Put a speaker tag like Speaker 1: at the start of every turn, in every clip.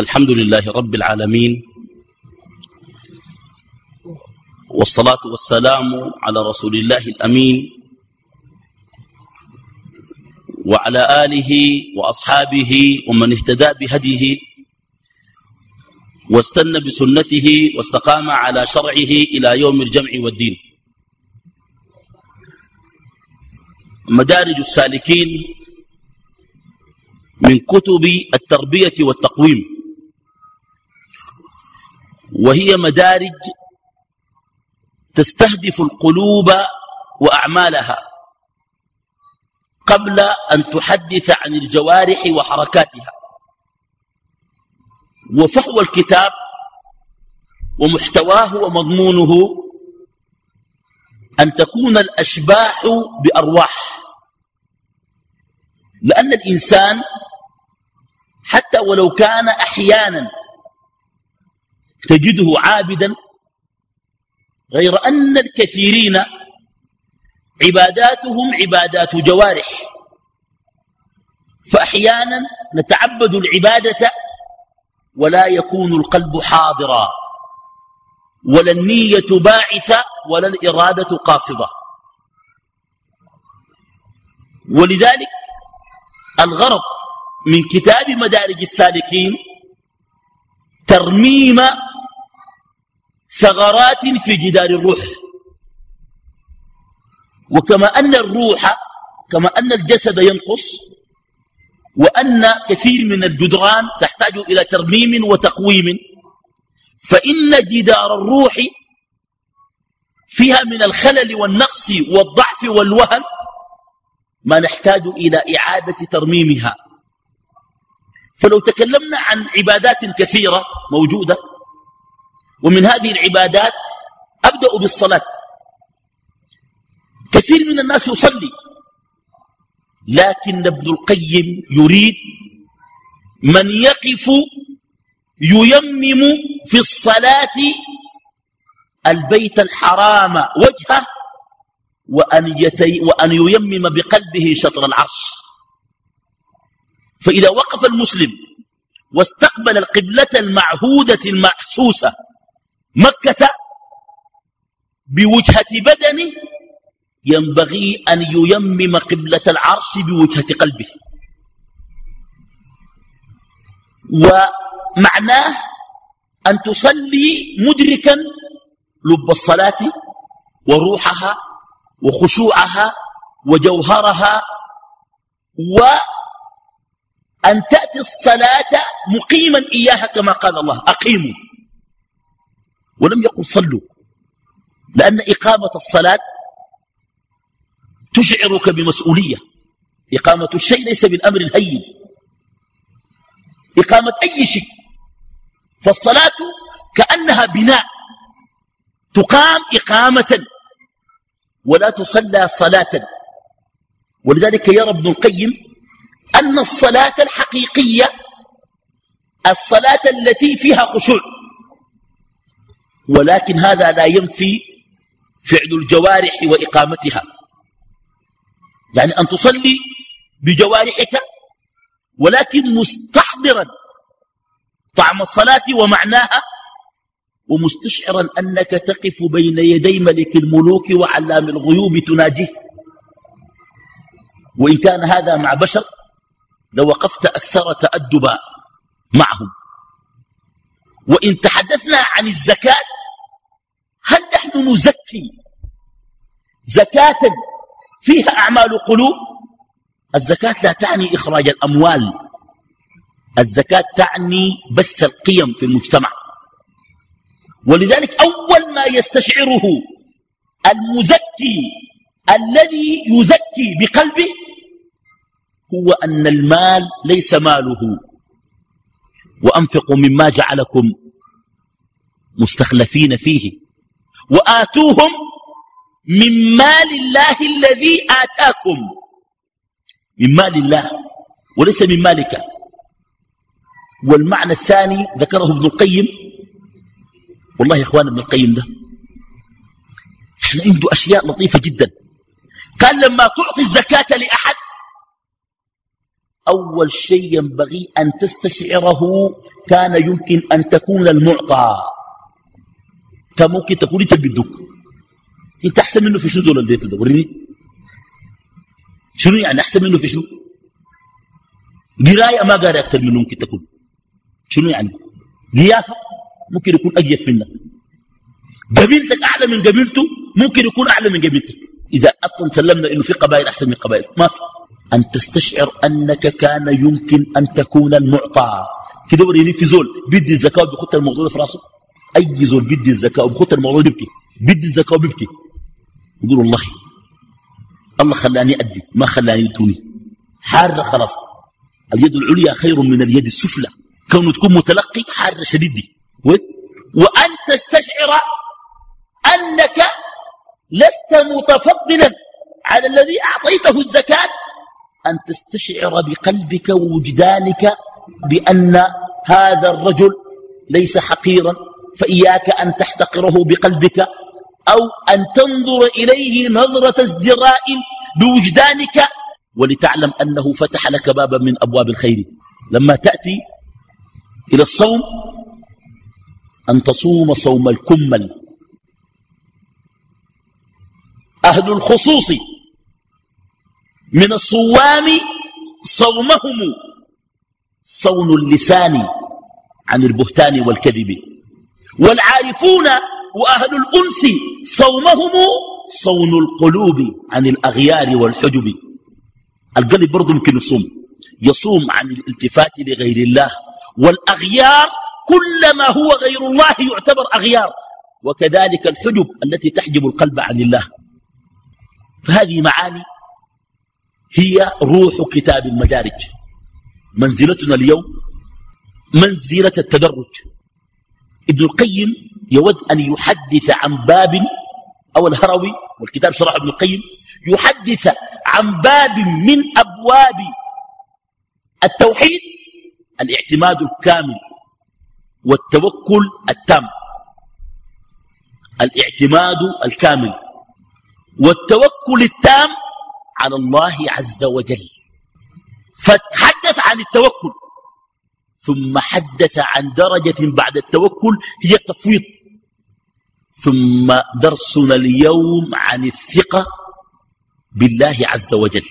Speaker 1: الحمد لله رب العالمين والصلاة والسلام على رسول الله الأمين وعلى آله وأصحابه ومن اهتدى بهديه واستنى بسنته واستقام على شرعه إلى يوم الجمع والدين. مدارج السالكين من كتب التربية والتقويم. وهي مدارج تستهدف القلوب وأعمالها قبل أن تحدث عن الجوارح وحركاتها. وفحوى الكتاب ومحتواه ومضمونه أن تكون الأشباح بأرواح. لأن الإنسان حتى ولو كان أحيانا تجده عابدا غير أن الكثيرين عباداتهم عبادات جوارح. فأحيانا نتعبد العبادة ولا يكون القلب حاضرا ولا النية باعثة ولا الإرادة قاصدة. ولذلك الغرض من كتاب مدارج السالكين ترميم ثغرات في جدار الروح. وكما أن الروح كما أن الجسد ينقص وأن كثير من الجدران تحتاج إلى ترميم وتقويم. فإن جدار الروح فيها من الخلل والنقص والضعف والوهن ما نحتاج إلى إعادة ترميمها. فلو تكلمنا عن عبادات كثيرة موجودة ومن هذه العبادات أبدأ بالصلاة. كثير من الناس يصلي لكن ابن القيم يريد من يقف ييمم في الصلاة البيت الحرام وجهه وأن, يتي وأن ييمم بقلبه شطر العرش. فإذا وقف المسلم واستقبل القبلة المعهودة المحسوسة مكة بوجهة بدنه ينبغي أن ييمم قبلة العرش بوجهة قلبه. ومعناه أن تصلي مدركا لب الصلاة وروحها وخشوعها وجوهرها وأن تأتي الصلاة مقيما إياها كما قال الله أقيموا. ولم يقل صلوا. لأن إقامة الصلاة تشعرك بمسؤولية. إقامة الشيء ليس بالأمر الهين. إقامة أي شيء. فالصلاة كأنها بناء. تقام إقامة ولا تصلى صلاة. ولذلك يرى ابن القيم أن الصلاة الحقيقية الصلاة التي فيها خشوع. ولكن هذا لا ينفي فعل الجوارح وإقامتها. يعني أن تصلي بجوارحك ولكن مستحضرا طعم الصلاة ومعناها ومستشعرا أنك تقف بين يدي ملك الملوك وعلام الغيوب تناجيه. وإن كان هذا مع بشر لوقفت أكثر تأدبا معهم. وإن تحدثنا عن الزكاة هل نحن نزكي زكاة فيها أعمال قلوب الزكاة لا تعني إخراج الأموال. الزكاة تعني بث القيم في المجتمع. ولذلك أول ما يستشعره المزكي الذي يزكي بقلبه هو أن المال ليس ماله. وأنفقوا مما جعلكم مستخلفين فيه. وآتوهم من مال الله الذي آتاكم. من مال الله وليس من مالك. والمعنى الثاني ذكره ابن القيم. والله يا إخوان ابن القيم ده إحنا عنده أشياء لطيفة جدا. قال لما تعطي الزكاة لأحد أول شيء ينبغي أن تستشعره كان يمكن أن تكون المعطى. كان ممكن تكون انت بدك انت احسن منه في شنو زول الديت ده؟ وريني. شنو يعني احسن منه في شنو؟ قراية ما قاري أكثر منه ممكن تكون. شنو يعني؟ قيافة ممكن يكون اجيف منك. قبيلتك أعلى من قبيلته ممكن يكون أعلى من قبيلتك. إذا أصلا سلمنا إنه في قبائل أحسن من قبائل. ما في. أن تستشعر أنك كان يمكن أن تكون المعطى. كده وريني في زول بيدي الزكاة وبيخط الموضوع في راسه. أي زول بيدي الزكاة وبيخط الموضوع بيبكي. بيدي الزكاة وبيبكي يقول والله الله خلاني أدي ما خلاني يدوني حارة خلاص. اليد العليا خير من اليد السفلى. كونه تكون متلقي حارة شديد دي وأن تستشعر أنك لست متفضلا على الذي أعطيته الزكاة. أن تستشعر بقلبك ووجدانك بأن هذا الرجل ليس حقيرا. فإياك أن تحتقره بقلبك أو أن تنظر إليه نظرة ازدراء بوجدانك ولتعلم أنه فتح لك بابا من أبواب الخير. لما تأتي إلى الصوم أن تصوم صوم الكمل. أهل الخصوص من الصوام صومهم صون اللسان عن البهتان والكذب. والعارفون وأهل الأنس صومهم صون القلوب عن الأغيار والحجب. القلب برضو ممكن يصوم. يصوم عن الالتفات لغير الله. والأغيار كل ما هو غير الله يعتبر أغيار. وكذلك الحجب التي تحجب القلب عن الله. فهذه معاني هي روح كتاب المدارج. منزلتنا اليوم منزلة التدرج. ابن القيم يود أن يحدث عن باب أو الهروي والكتاب شرح ابن القيم يحدث عن باب من أبواب التوحيد الاعتماد الكامل والتوكل التام. الاعتماد الكامل والتوكل التام على الله عز وجل. فتحدث عن التوكل. ثم حدث عن درجة بعد التوكل هي التفويض ثم درسنا اليوم عن الثقة بالله عز وجل.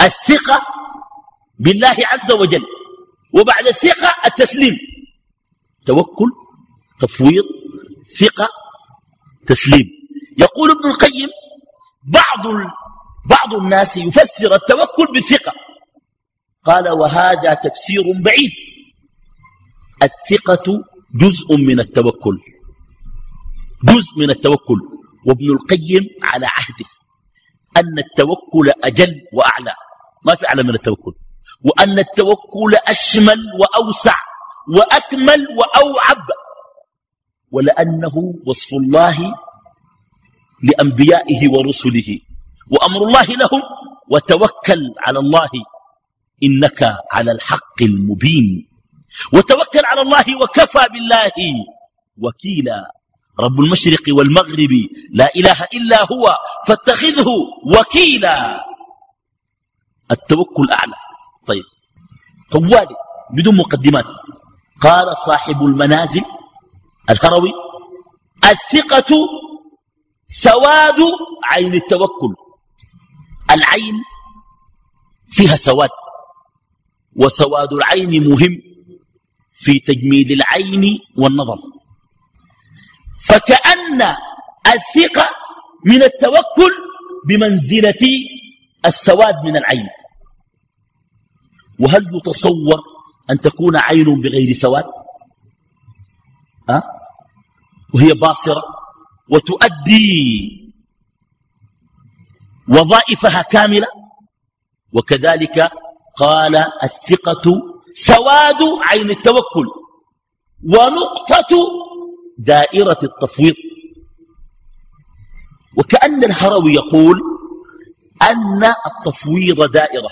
Speaker 1: الثقة بالله عز وجل. وبعد الثقة التسليم. توكل تفويض ثقة تسليم. يقول ابن القيم بعض بعض الناس يفسر التوكل بالثقة. قال وهذا تفسير بعيد. الثقة جزء من التوكل. جزء من التوكل. وابن القيم على عهده أن التوكل أجل وأعلى. ما في أعلى من التوكل. وأن التوكل أشمل وأوسع وأكمل وأوعب. ولأنه وصف الله لأنبيائه ورسله. وأمر الله لهم وتوكل على الله. إنك على الحق المبين. وتوكل على الله وكفى بالله وكيلا. رب المشرق والمغرب لا إله إلا هو فاتخذه وكيلا. التوكل أعلى. طيب. طوالي بدون مقدمات. قال صاحب المنازل الهروي الثقة سواد عين التوكل. العين فيها سواد. وسواد العين مهم في تجميل العين والنظر. فكأن الثقة من التوكل بمنزلة السواد من العين. وهل يتصور أن تكون عين بغير سواد؟ أه؟ وهي باصرة وتؤدي وظائفها كاملة وكذلك قال الثقة سواد عين التوكل ونقطة دائرة التفويض وكأن الهروي يقول أن التفويض دائرة.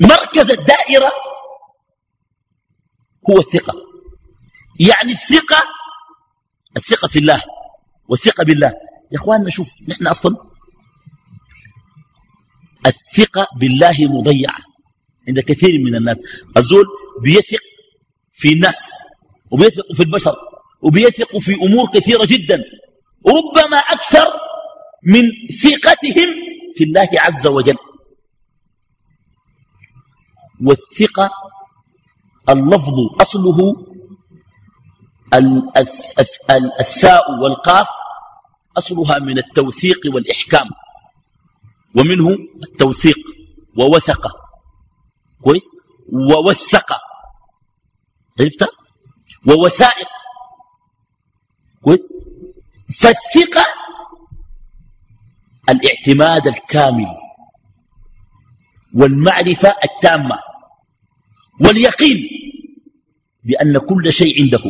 Speaker 1: مركز الدائرة هو الثقة. يعني الثقة الثقة في الله والثقة بالله. يا اخواننا شوف نحن أصلا الثقة بالله مضيعة عند كثير من الناس. الزول بيثق في الناس وبيثق في البشر وبيثق في أمور كثيرة جدا. ربما أكثر من ثقتهم في الله عز وجل. والثقة اللفظ أصله الثاء والقاف أصلها من التوثيق والإحكام. ومنه التوثيق ووثق. كويس؟ ووثق. عرفت؟ ووثائق. كويس؟ فالثقة الاعتماد الكامل والمعرفة التامة واليقين بأن كل شيء عنده.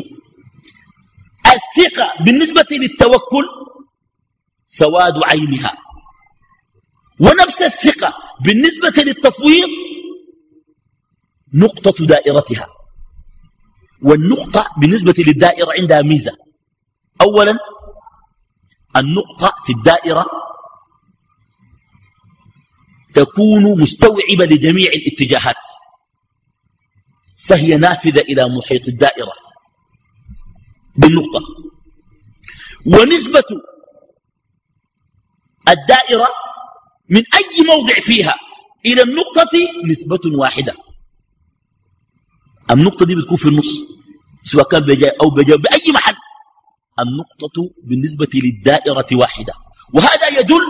Speaker 1: الثقة بالنسبة للتوكل سواد عينها. ونفس الثقة بالنسبة للتفويض نقطة دائرتها. والنقطة بالنسبة للدائرة عندها ميزة. أولا النقطة في الدائرة تكون مستوعبة لجميع الاتجاهات. فهي نافذة إلى محيط الدائرة. بالنقطة. ونسبة الدائرة من أي موضع فيها؟ إلى النقطة نسبة واحدة. النقطة دي بتكون في النص سواء كان بجاء أو بجاء بأي محل. النقطة بالنسبة للدائرة واحدة. وهذا يدل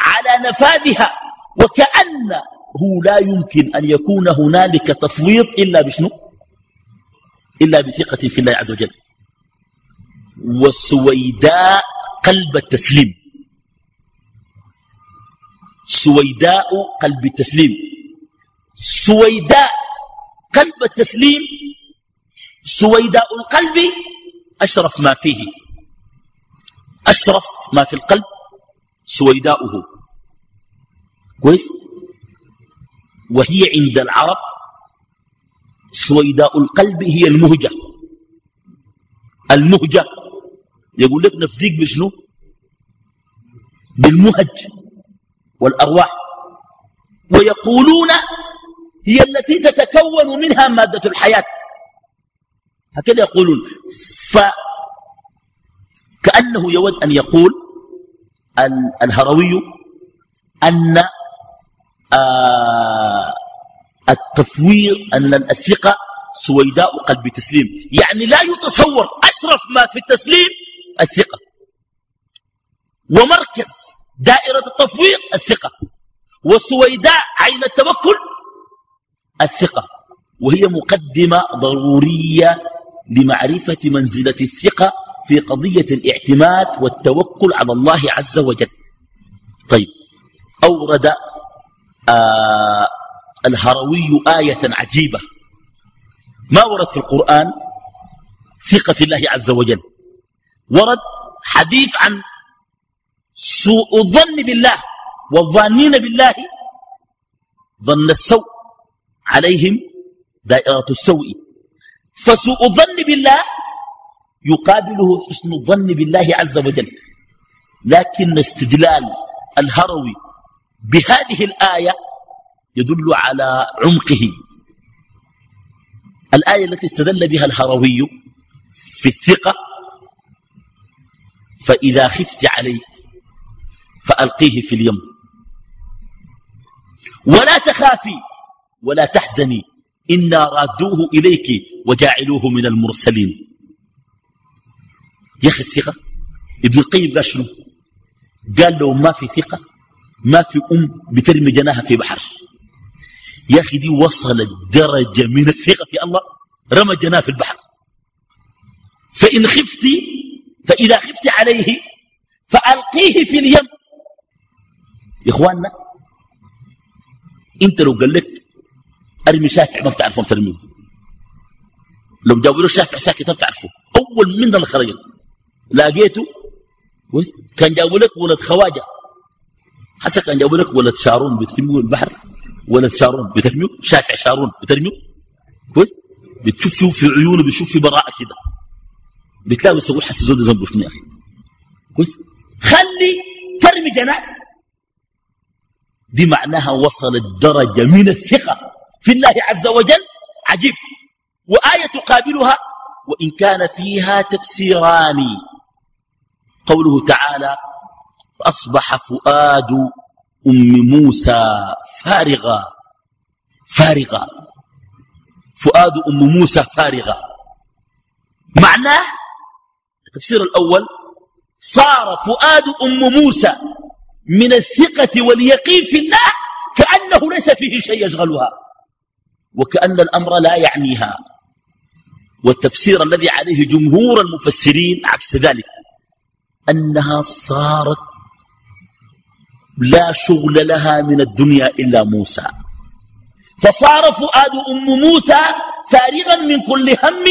Speaker 1: على نفاذها. وكأنه لا يمكن أن يكون هنالك تفويض إلا بشنو؟ إلا بثقة في الله عز وجل. والسويداء قلب التسليم. سويداء قلب التسليم سويداء قلب التسليم سويداء القلب أشرف ما فيه. أشرف ما في القلب سويداؤه. كويس؟ وهي عند العرب سويداء القلب هي المهجة. المهجة. يقول لك نفديك بشنو؟ بالمهج. والأرواح. ويقولون هي التي تتكون منها مادة الحياة. هكذا يقولون. فكأنه يود أن يقول الهروي أن آه التفوير أن الثقة سويداء قلب تسليم. يعني لا يتصور أشرف ما في التسليم الثقة. ومركز. دائرة التفويض الثقة. والسويداء عين التوكل الثقة. وهي مقدمة ضرورية لمعرفة منزلة الثقة في قضية الاعتماد والتوكل على الله عز وجل. طيب أورد آه الهروي آية عجيبة. ما ورد في القرآن؟ ثقة في الله عز وجل. ورد حديث عن سوء الظن بالله والظانين بالله ظن السوء عليهم دائرة السوء. فسوء الظن بالله يقابله حسن الظن بالله عز وجل. لكن استدلال الهروي بهذه الآية يدل على عمقه. الآية التي استدل بها الهروي في الثقة فإذا خفت عليه فألقيه في اليم. ولا تخافي ولا تحزني إنا رادوه إليك وجاعلوه من المرسلين. يا أخي الثقة ابن القيم قال شنو؟ قال لو ما في ثقة ما في أم بترمي جناها في بحر. يا أخي دي وصلت درجة من الثقة في الله رمى جناها في البحر. فإن خفت فإذا خفت عليه فألقيه في اليم. يا إخواننا أنت لو قال لك أرمي شافع ما بتعرفون ترميه لو جابوا له شافع ساكت ما بتعرفه. أول من اللي خرج لقيته كان جابوا لك ولد خواجة. حسا كان جابوا لك ولد شارون بترميه البحر ولد شارون بترميه شافع شارون بترميه. كويس بتشوف في عيونه بتشوف في براءة كده. بتلاقي بس حس زود ذنبه شنو يا أخي. كويس خلي ترمي جناح. دي معناها وصلت درجة من الثقة في الله عز وجل. عجيب. وآية تقابلها وإن كان فيها تفسيران. قوله تعالى فأصبح فؤاد أم موسى فارغا. فارغا. فؤاد أم موسى فارغا. معناه التفسير الأول صار فؤاد أم موسى من الثقة واليقين في الله كأنه ليس فيه شيء يشغلها وكأن الأمر لا يعنيها. والتفسير الذي عليه جمهور المفسرين عكس ذلك أنها صارت لا شغل لها من الدنيا إلا موسى. فصار فؤاد أم موسى فارغا من كل هم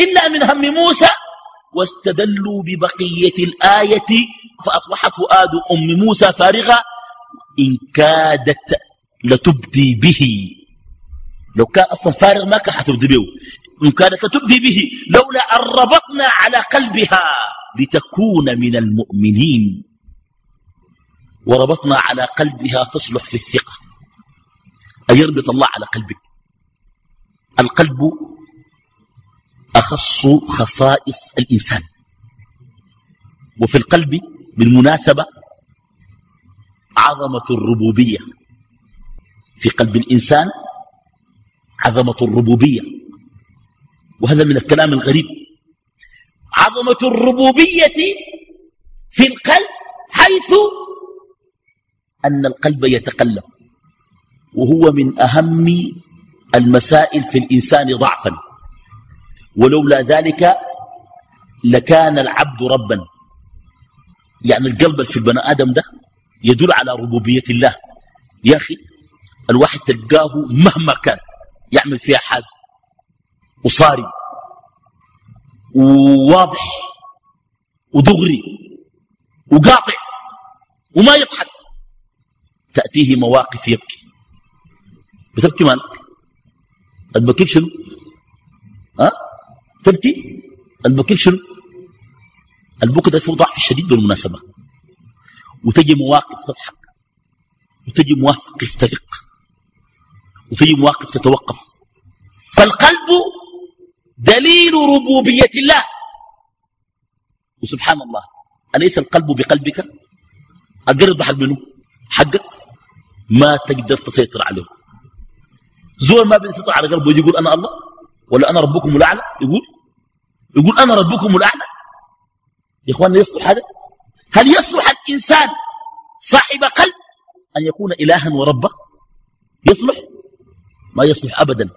Speaker 1: إلا من هم موسى واستدلوا ببقية الآية فأصبح فؤاد أم موسى فارغا إن كادت لتبدي به. لو كان أصلا فارغ ما كان حتبدي به. إن كانت لتبدي به لولا أن ربطنا على قلبها لتكون من المؤمنين. وربطنا على قلبها تصلح في الثقة. أن يربط الله على قلبك. القلب أخص خصائص الإنسان. وفي القلب بالمناسبة عظمة الربوبية. في قلب الإنسان عظمة الربوبية. وهذا من الكلام الغريب. عظمة الربوبية في القلب حيث أن القلب يتقلب. وهو من أهم المسائل في الإنسان ضعفا. ولولا ذلك لكان العبد ربا. يعني القلب في البني آدم ده يدل على ربوبية الله. يا أخي الواحد تلقاه مهما كان يعمل فيها حازم وصارم وواضح ودغري وقاطع وما يضحك تأتيه مواقف يبكي. بتبكي مالك؟ البكير شنو؟ ها؟ تبكي البكير شنو؟ البكي ده فيه ضعف شديد بالمناسبة. وتجي مواقف تضحك وتجي مواقف ترق وتجي مواقف تتوقف. فالقلب دليل ربوبية الله. وسبحان الله أليس القلب بقلبك؟ أقرب حق منه؟ حقك؟ ما تقدر تسيطر عليه. زول ما بيسيطر على قلبه يقول أنا الله؟ ولا أنا ربكم الأعلى؟ يقول. يقول أنا ربكم الأعلى. يا إخواننا يصلح هذا؟ هل يصلح الإنسان صاحب قلب أن يكون إلها وربا يصلح؟ ما يصلح أبدا.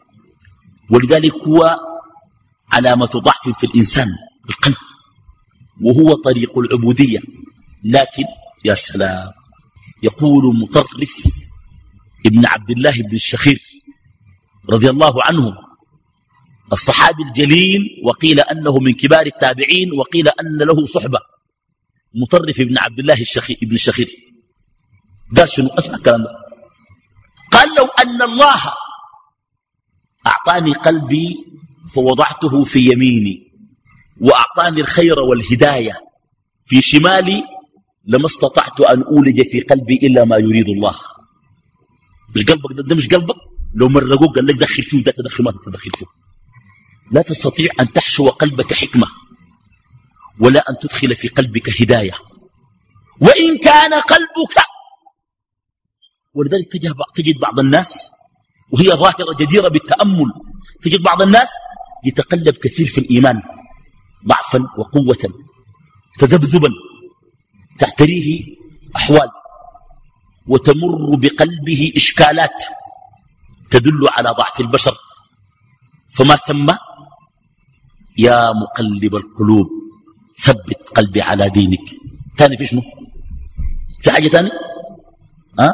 Speaker 1: ولذلك هو علامة ضعف في الإنسان القلب وهو طريق العبودية. لكن يا سلام يقول مطرف ابن عبد الله بن الشخير رضي الله عنه الصحابي الجليل وقيل أنه من كبار التابعين وقيل أن له صحبة. مطرف ابن عبد الله الشخير ابن الشخير. قال شنو؟ أسمع الكلام ده قال لو أن الله أعطاني قلبي فوضعته في يميني وأعطاني الخير والهداية في شمالي لما استطعت أن أولج في قلبي إلا ما يريد الله. مش قلبك ده, ده مش قلبك؟ لو مرقوك قال لك دخل فيه وده تدخل ما تدخل فيه. لا تستطيع أن تحشو قلبك حكمة ولا أن تدخل في قلبك هداية. وإن كان قلبك ولذلك تجد بعض الناس وهي ظاهرة جديرة بالتأمل تجد بعض الناس يتقلب كثير في الإيمان ضعفا وقوة تذبذبا تعتريه أحوال وتمر بقلبه إشكالات تدل على ضعف البشر. فما ثم؟ يا مقلب القلوب ثبت قلبي على دينك. ثاني في شنو؟ في حاجة ثانية أه؟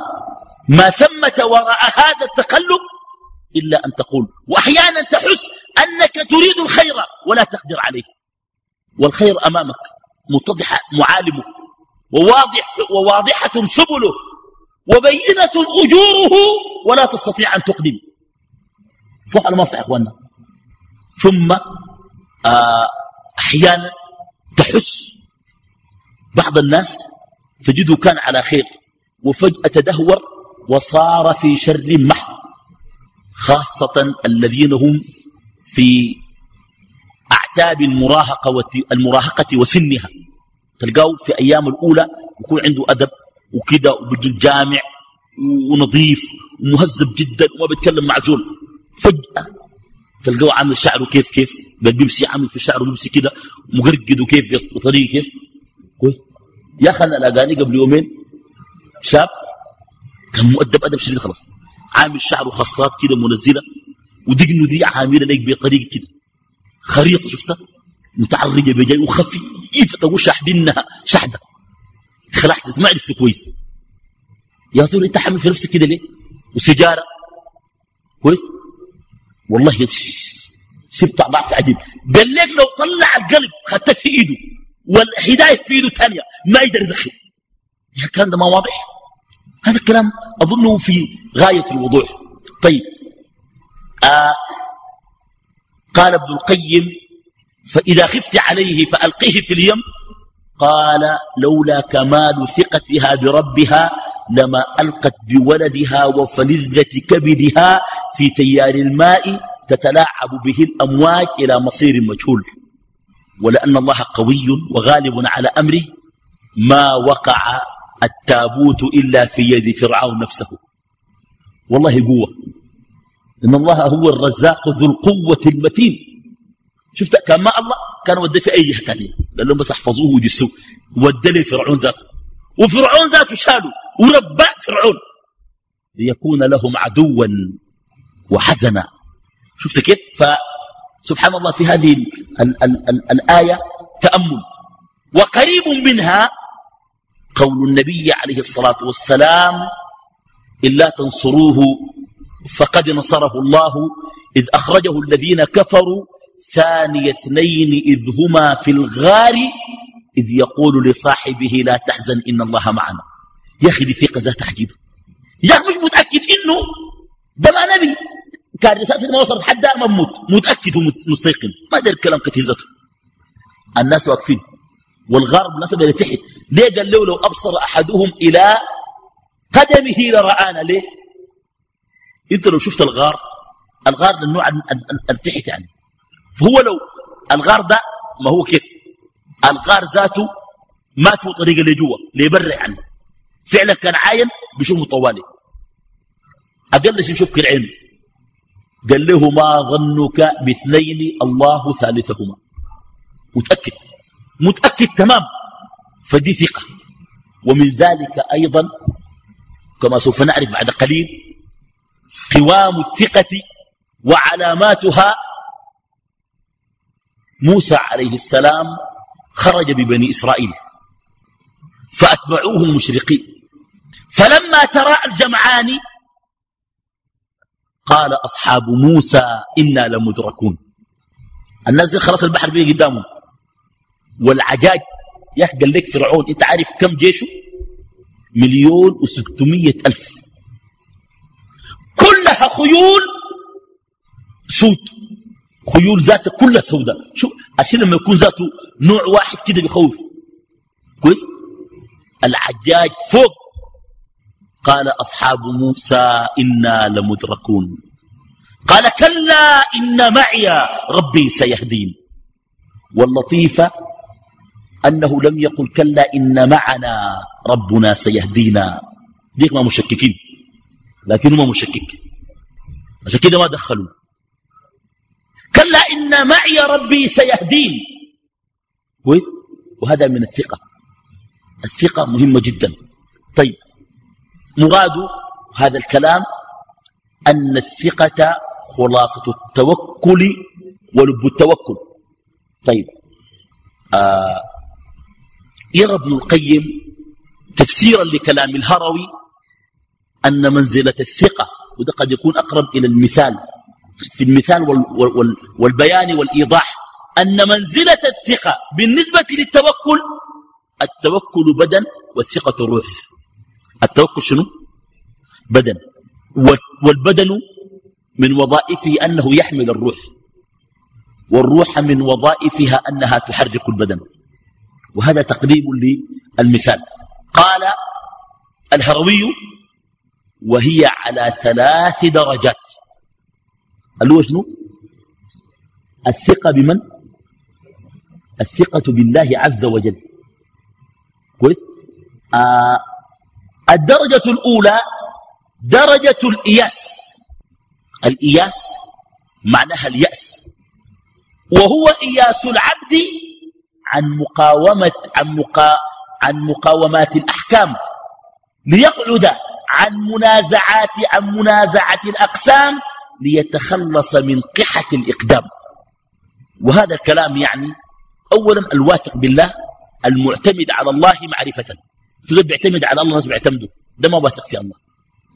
Speaker 1: ما ثمة وراء هذا التقلب إلا أن تقول وأحيانا تحس أنك تريد الخير ولا تقدر عليه. والخير أمامك متضح معالمه وواضح وواضحة سبله وبينة أجوره ولا تستطيع أن تقدم. صح ولا ما يا أخوانا ثم أحيانا تحس بعض الناس تجده كان على خير وفجأة تدهور وصار في شر محض خاصة الذين هم في أعتاب المراهقة, المراهقة وسنها. تلقاه في أيام الأولى يكون عنده أدب وكده وبيجي الجامع ونظيف ومهذب جدا وما بيتكلم مع زول. فجأة تلقاه عامل شعره كيف كيف؟ بيمسي عامل في شعره بيمسي كده مقرقد وكيف بطريقه كيف؟ كويس. يا أخي أنا لاقاني قبل يومين. شاب كان مؤدب أدب شديد خلاص. عامل شعره خصلات كده منزلة ودقنه دي عامله لك بطريقة كده. خريطة شفتها؟ متعرجة بجاي وخفيفة تقول شاحدينها شحدة. خلعت ما عرفت كويس. يا زول أنت حامل في نفسك كده ليه؟ وسيجارة. كويس؟ والله شفت ضعف عجيب قال لك لو طلع القلب خدته في إيده والهداية في إيده الثانية ما يقدر يدخل. يا كان ده ما واضح؟ هذا الكلام أظنه في غاية الوضوح. طيب. آه قال ابن القيم فإذا خفت عليه فألقيه في اليم. قال لولا كمال ثقتها بربها لما ألقت بولدها وفلذة كبدها في تيار الماء تتلاعب به الأمواج إلى مصير مجهول. ولأن الله قوي وغالب على أمره ما وقع التابوت إلا في يد فرعون نفسه. والله قوة. إن الله هو الرزاق ذو القوة المتين. شفت؟ كان ما الله كان ودى في أي جهة ثانية قال لهم بس احفظوه وجسوه ودى لي فرعون ذاته. وفرعون ذاته شالوا. وربع فرعون. ليكون لهم عدوا. وحزنا. شفت كيف؟ فسبحان الله في هذه ال ال ال ال الآية تأمل. وقريب منها قول النبي عليه الصلاة والسلام إلا تنصروه فقد نصره الله إذ أخرجه الذين كفروا ثاني اثنين إذ هما في الغار إذ يقول لصاحبه لا تحزن إن الله معنا. يا أخي دي ثقة ذات عجيبة يا أخي مش متأكد إنه ده ما نبي. كان رسالة ما وصلت حد ما موت متأكد ومستيقن ما دار الكلام كثير ذاته. الناس واقفين. والغار بالنسبة لتحت ليه قال له لو أبصر أحدهم إلى قدمه لرآنا؟ ليه؟ أنت لو شفت الغار الغار للنوع التحت يعني. فهو لو الغار ده ما هو كيف؟ الغار ذاته ما في طريقة لجوا لبرا يعني. فعلا كان عاين بيشوفه طوالي. أقل شيء يشوف العين قال له ما ظنك باثنين الله ثالثهما. متأكد متأكد تمام. فدي ثقة. ومن ذلك أيضا كما سوف نعرف بعد قليل قوام الثقة وعلاماتها موسى عليه السلام خرج ببني إسرائيل فأتبعوه المشرقين. فلما ترى الجمعان قال أصحاب موسى إنا لمدركون. الناس خلاص البحر بيه قدامهم. والعجاج يحقل لك فرعون. إنت عارف كم جيشه؟ مليون وستمية ألف. كلها خيول سود. خيول ذاتها كلها سوداء شو؟ عشان لما يكون ذاته نوع واحد كده بيخوف. كويس؟ العجاج فوق. قال أصحاب موسى إنا لمدركون. قال كلا إن معي ربي سيهدين. واللطيفة أنه لم يقل كلا إن معنا ربنا سيهدينا. ديك ما مشككين. لكن ما مشكك. عشان كده ما دخلوا. كلا إن معي ربي سيهدين. كويس؟ وهذا من الثقة. الثقة مهمة جدا. طيب. مراد هذا الكلام أن الثقة خلاصة التوكل ولب التوكل. طيب آه يرى ابن القيم تفسيرا لكلام الهروي أن منزلة الثقة وده قد يكون أقرب إلى المثال في المثال وال وال والبيان والإيضاح أن منزلة الثقة بالنسبة للتوكل التوكل بدن والثقة روح التوكل شنو؟ بدن. والبدن من وظائفه أنه يحمل الروح. والروح من وظائفها أنها تحرك البدن. وهذا تقريب للمثال. قال الهروي وهي على ثلاث درجات. اللي هو شنو؟ الثقة بمن؟ الثقة بالله عز وجل. كويس؟ آه الدرجة الأولى درجة الإياس. الإياس معناها اليأس. وهو إياس العبد عن مقاومة عن, مقا عن مقاومات الأحكام. ليقعد عن منازعات عن منازعة الأقسام ليتخلص من قحة الإقدام. وهذا الكلام يعني أولا الواثق بالله المعتمد على الله معرفة. في ذلك بيعتمد على الله الناس بيعتمدوا. ده ما واثق في الله.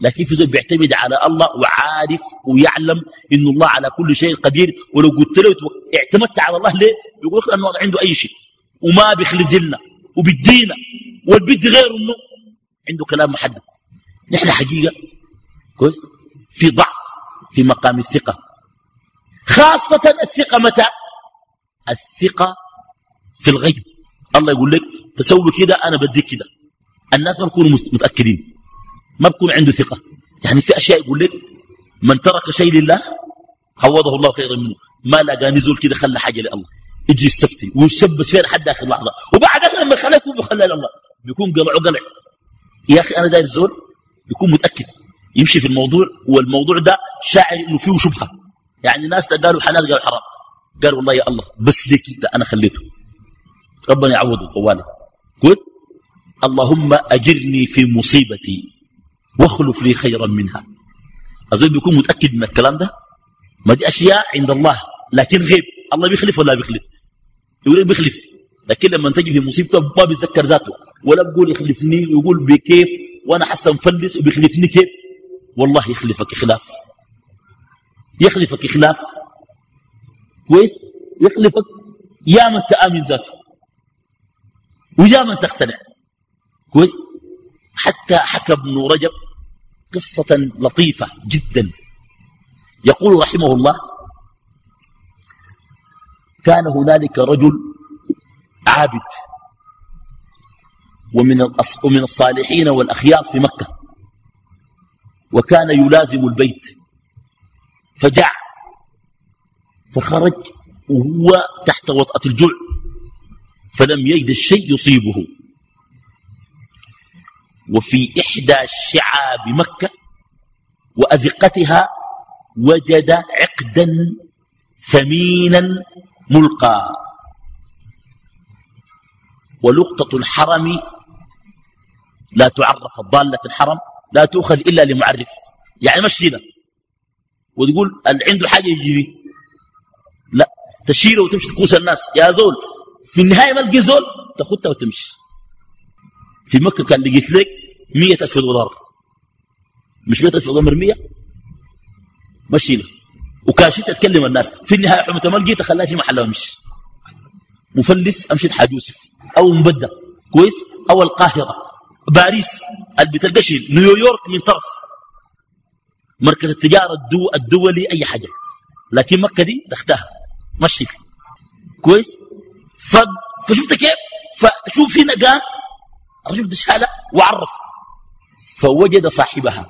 Speaker 1: لكن في ذلك بيعتمد على الله وعارف ويعلم إن الله على كل شيء قدير ولو قلت له اعتمدت على الله ليه؟ يقول لك أنه عنده أي شيء. وما بيخلز لنا وبيدينا. والبد غيره إنه. عنده كلام محدد نحن حقيقة. كويس؟ في ضعف. في مقام الثقة. خاصة الثقة متى؟ الثقة في الغيب. الله يقول لك تسوي كده أنا بديك كده. الناس ما بيكونوا متأكدين. ما بيكون عنده ثقة. يعني في أشياء يقول لك من ترك شيء لله عوضه الله خيرا منه. ما لقى نزول كده خلى حاجة لله. يجي يستفتي ويشبس فيها لحد آخر لحظة. وبعد ذلك لما يخليه يكون بخلى لله. بيكون قلعه قلع. يا أخي أنا داير الزول يكون متأكد. يمشي في الموضوع والموضوع ده شاعر إنه فيه شبهة. يعني ناس قالوا حلال قالوا حرام. قال والله يا الله بس ليك ده أنا خليته. ربنا يعوضه طوالي. قلت اللهم أجرني في مصيبتي واخلف لي خيرا منها. أظن بيكون متأكد من الكلام ده؟ ما دي أشياء عند الله لكن غيب. الله بيخلف ولا بيخلف؟ يقول بيخلف؟ لكن لما تجي في مصيبته ما بيتذكر ذاته ولا بيقول يخلفني ويقول بكيف وأنا حاسه مفلس وبيخلفني كيف؟ والله يخلفك خلاف يخلفك خلاف كويس؟ يخلفك يا من تآمن ذاته ويا من تقتنع. كويس حتى حكى ابن رجب قصة لطيفة جدا. يقول رحمه الله كان هنالك رجل عابد ومن ومن الصالحين والأخيار في مكة وكان يلازم البيت. فجع فخرج وهو تحت وطأة الجوع فلم يجد الشيء يصيبه. وفي إحدى شعاب مكة وأذقتها وجد عقدا ثمينا ملقى. ولقطة الحرم لا تعرف الضالة في الحرم لا تؤخذ إلا لمعرف يعني مشي له وتقول عنده حاجة يجري. لا تشيله وتمشي تقوس الناس. يا زول في النهاية ما لقي زول تاخدها وتمشي. في مكة كان لقيت لك مية ألف دولار. مش مية ألف دولار مرمية مشي له وكاشت تتكلم الناس في النهاية حمة ما لقيت خلاها في محل ومشي. مفلس أمشي لحاج يوسف. أو مبدة كويس؟ أو القاهرة. باريس. اللي نيويورك من طرف. مركز التجارة الدو الدولي أي حاجة. لكن مكة دي دختها. مشي كويس؟ فشفت كيف؟ فشوف هنا قام الرجل دشالة وعرف فوجد صاحبها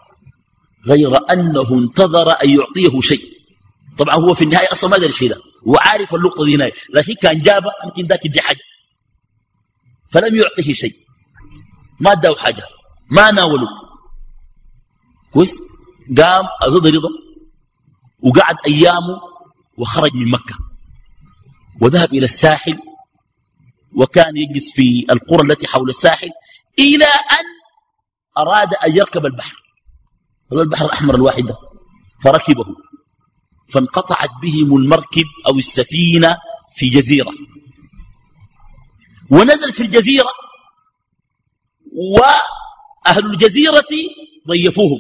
Speaker 1: غير أنه انتظر أن يعطيه شيء. طبعا هو في النهاية أصلا ما قدر الشيء ده وعارف اللقطة دي هنا لكن كان جابه يمكن ذاك يدي حاجة. فلم يعطيه شيء. ما اداه حاجة ما ناوله. كويس؟ قام أزود رضا وقعد أيامه وخرج من مكة. وذهب إلى الساحل وكان يجلس في القرى التي حول الساحل إلى أن أراد أن يركب البحر. البحر الأحمر الواحد؟ فركبه. فانقطعت بهم المركب أو السفينة في جزيرة. ونزل في الجزيرة وأهل الجزيرة ضيفوهم.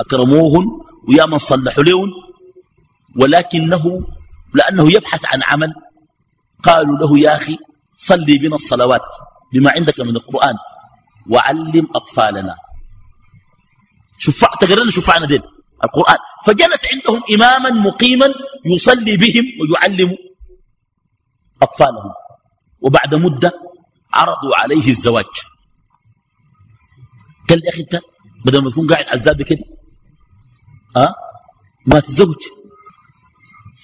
Speaker 1: أكرموهم ويا من صلحوا لهم ولكنه لأنه يبحث عن عمل قالوا له يا أخي صلي بنا الصلوات بما عندك من القرآن وعلم أطفالنا. شفع تقررنا شفعنا دين القرآن. فجلس عندهم إماما مقيما يصلي بهم ويعلم أطفالهم. وبعد مدة عرضوا عليه الزواج. قال يا أخي أنت بدل ما تكون قاعد عزاب كده أه؟ ما تزوج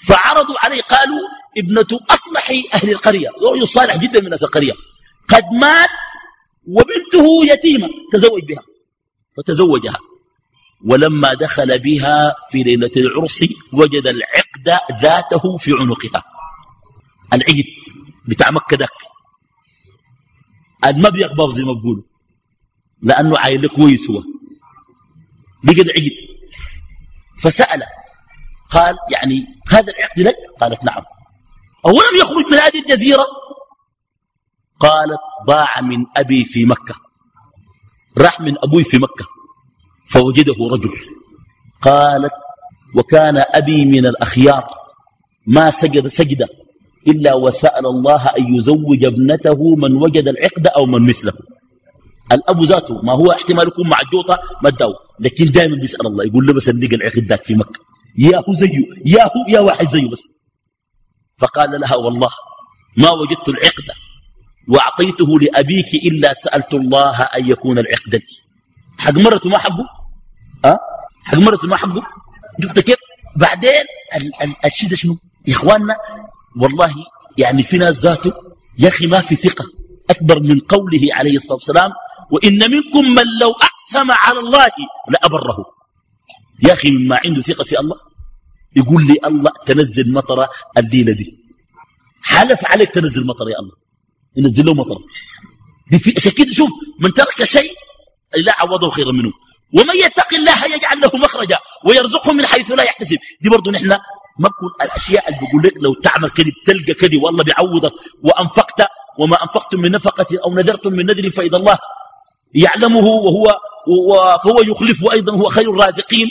Speaker 1: فعرضوا عليه. قالوا ابنة أصلح أهل القرية رجل صالح جدا من ناس القرية. قد مات وبنته يتيمة تزوج بها فتزوجها. ولما دخل بها في ليلة العرس وجد العقد ذاته في عنقها. العقد بتاع مكة ذاك ما بيقبض زي ما بقولوا لأنه عائلة كويس هو. بقد عقد فسأل قال يعني هذا العقد لك؟ قالت نعم. أولم يخرج من هذه الجزيرة؟ قالت ضاع من أبي في مكة. راح من أبوي في مكة. فوجده رجل. قالت وكان أبي من الأخيار. ما سجد سجدة إلا وسأل الله أن يزوج ابنته من وجد العقد أو من مثله. الأب ذاته ما هو احتمال يكون معجوطة ما اداه لكن دائما بيسأل الله يقول له بس اللقى العقد ذاك في مكة. يا هو زيه يا هو يا واحد زيه بس. فقال لها والله ما وجدت العقد وأعطيته لأبيك إلا سألت الله أن يكون العقد لي. حق مرته ما حقه؟ أه؟ حق مرته ما حقه؟ شفت كيف؟ بعدين الشيء ده شنو؟ يا إخواننا والله يعني في ناس ذاته يا أخي ما في ثقة أكبر من قوله عليه الصلاة والسلام وإن منكم من لو أقسم على الله لأبره. يا أخي مما عنده ثقة في الله. يقول لي الله تنزل مطرة الليلة دي. حلف عليك تنزل مطر يا الله. ينزل له مطر. في كده شوف من ترك شيء لا عوضه خيرا منه. ومن يتق الله يجعل له مخرجا ويرزقه من حيث لا يحتسب. دي برضه نحن ما بكون الأشياء اللي بقول لك لو تعمل كذب تلقى كذب والله بيعوضك وأنفقت وما أنفقتم من نفقة أو نذرتم من نذر فإذا الله يعلمه وهو فهو يخلفه أيضا هو خير الرازقين.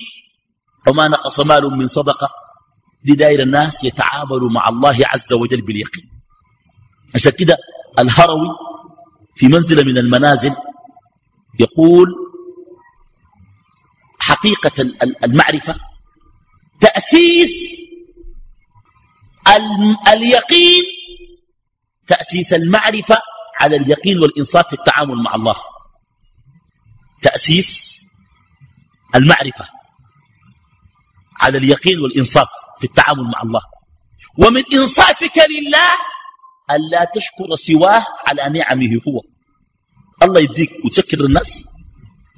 Speaker 1: وما نقص مال من صدقة دي داير الناس يتعاملوا مع الله عز وجل باليقين. عشان كده الهروي في منزلة من المنازل يقول حقيقة المعرفة تأسيس اليقين تأسيس المعرفة على اليقين والإنصاف في التعامل مع الله. تأسيس المعرفة. على اليقين والإنصاف في التعامل مع الله. ومن إنصافك لله ألا تشكر سواه على نعمه هو. الله يديك وتسكر الناس.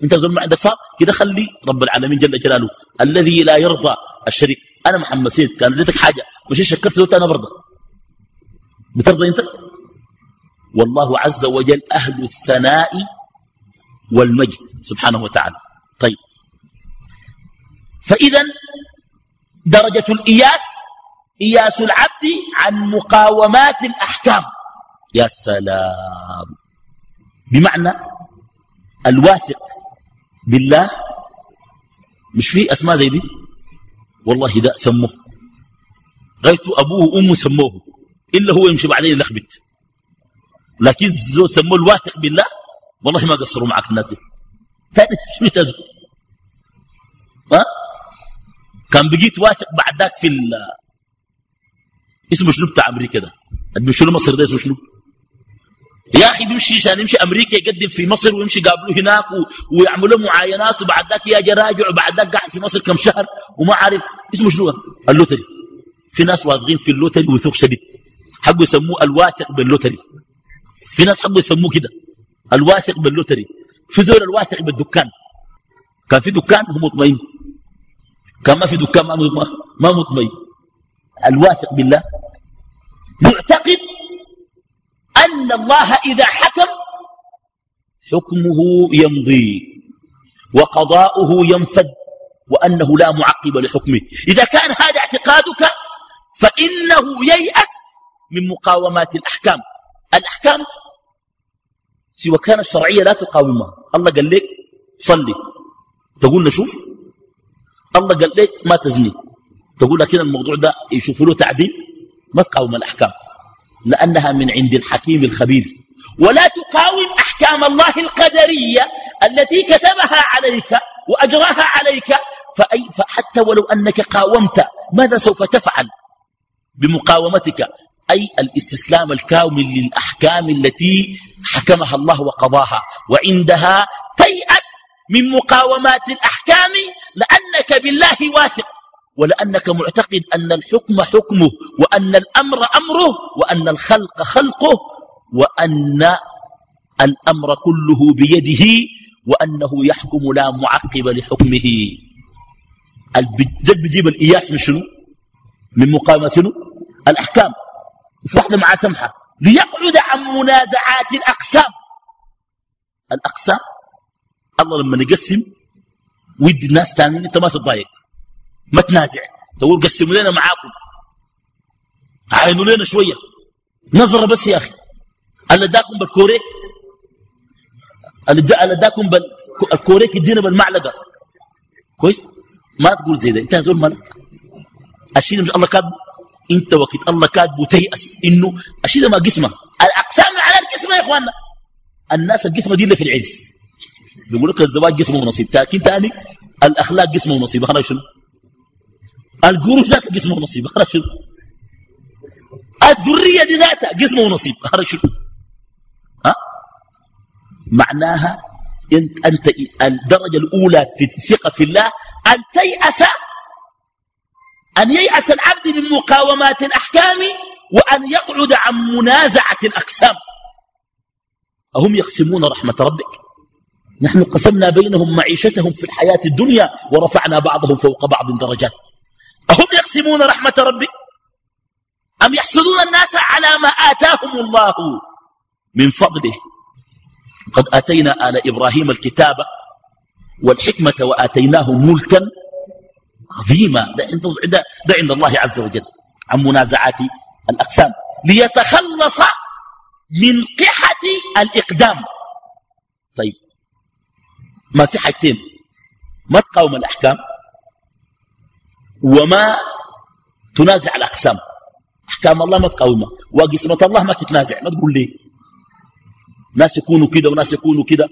Speaker 1: أنت زول ما عندك فاق كده خلي رب العالمين جل جلاله. الذي لا يرضى الشريك. أنا محمد سيد كان اديتك حاجة. مش شكرت له أنا برضه. بترضى أنت؟ والله عز وجل أهل الثناء والمجد سبحانه وتعالى. طيب. فاذا درجة الإياس إياس العبد عن مقاومات الأحكام. يا سلام. بمعنى الواثق بالله. مش في أسماء زي دي؟ والله ده سموه. غيرت أبوه وأمه سموه. إلا هو يمشي بعدين يلخبط. لكن سموه الواثق بالله. والله ما قصروا معك الناس دي. ثاني شو تزو؟ ها؟ كان بقيت واثق بعد ذاك في اسمه شنو بتاع أمريكا ده؟ بيمشوا مصر ده اسمه شنو؟ يا أخي بيمشي عشان يمشي أمريكا يقدم في مصر ويمشي قابلوه هناك و... ويعملوا معاينات وبعد ذاك يجي راجع وبعد ذاك قاعد في مصر كم شهر وما عارف. اسمه شنو؟ ال lottery. في ناس واثقين في ال lottery وثوق شديد. حقوا يسموه الواثق بال lottery. في ناس حقوا يسموه كده. الواثق بال lottery. في زول الواثق بالدكان. كان في دكان هو مطمئن. كان ما في دكان ما مطمئن الواثق بالله. معتقد أن الله إذا حكم حكمه يمضي وقضاؤه ينفذ وأنه لا معقب لحكمه. إذا كان هذا اعتقادك فإنه ييأس من مقاومات الأحكام. الأحكام سوى كان الشرعية لا تقاومها. الله قال لك صلي. تقول نشوف؟ الله قال لك ما تزني. تقول لكن الموضوع ده يشوفوا له تعديل؟ ما تقاوم الأحكام. لأنها من عند الحكيم الخبير. ولا تقاوم أحكام الله القدرية التي كتبها عليك وأجراها عليك. فأي فحتى ولو أنك قاومت ماذا سوف تفعل؟ بمقاومتك. أي الاستسلام الكامل للأحكام التي حكمها الله وقضاها. وعندها تيأس من مقاومات الأحكام لأنك بالله واثق ولأنك معتقد أن الحكم حكمه وأن الأمر أمره وأن الخلق خلقه وأن الأمر كله بيده وأنه يحكم لا معقب لحكمه. ده بيجيب الإياس من شنو؟ من مقاومة شنو؟ الأحكام. في مع سمحة. ليقعد عن منازعات الأقسام. الأقسام الله لما يقسم ويدي الناس تانيين إنت ما تتضايق. ما تنازع. تقول قسموا لنا معاكم. عينوا لنا شوية. نظرة بس يا أخي. اللي داكم بالكوريك اللي داكم بالكوريك يدينا بالمعلقة. كويس؟ ما تقول زي ده. انت هزول مالك. الشيء مش الله كاتبه انت وقت الله كاتبه تيأس. إنه الشيء ده ما قسمه. الأقسام على القسمة يا إخواننا. الناس القسمة دي اللي في العز بيقول لك الزواج قسمه ونصيب لكن ثاني الأخلاق قسمه ونصيب خرج شنو؟ القروش ذاتها قسمه ونصيب خرج شنو؟ الذرية دي ذاتها قسمه ونصيب خرج شنو؟ ها؟ معناها أنت انت الدرجة الأولى في الثقة في الله أن تيأس أن ييأس العبد من مقاومات الأحكام وأن يقعد عن منازعة الأقسام. أهم يقسمون رحمة ربك؟ نحن قسمنا بينهم معيشتهم في الحياة الدنيا ورفعنا بعضهم فوق بعض درجات. أهم يقسمون رحمة ربك أم يحسدون الناس على ما آتاهم الله من فضله؟ قد آتينا آل إبراهيم الكتاب والحكمة وآتيناهم ملكا عظيمة ده عند, ده عند الله عز وجل. عن منازعات الأقسام. ليتخلص من قحة الإقدام. طيب ما في حاجتين. ما تقاوم الأحكام وما تنازع الأقسام. أحكام الله ما تقاومها. وقسمة الله ما تتنازع. ما تقول ليه ناس يكونوا كده وناس يكونوا كده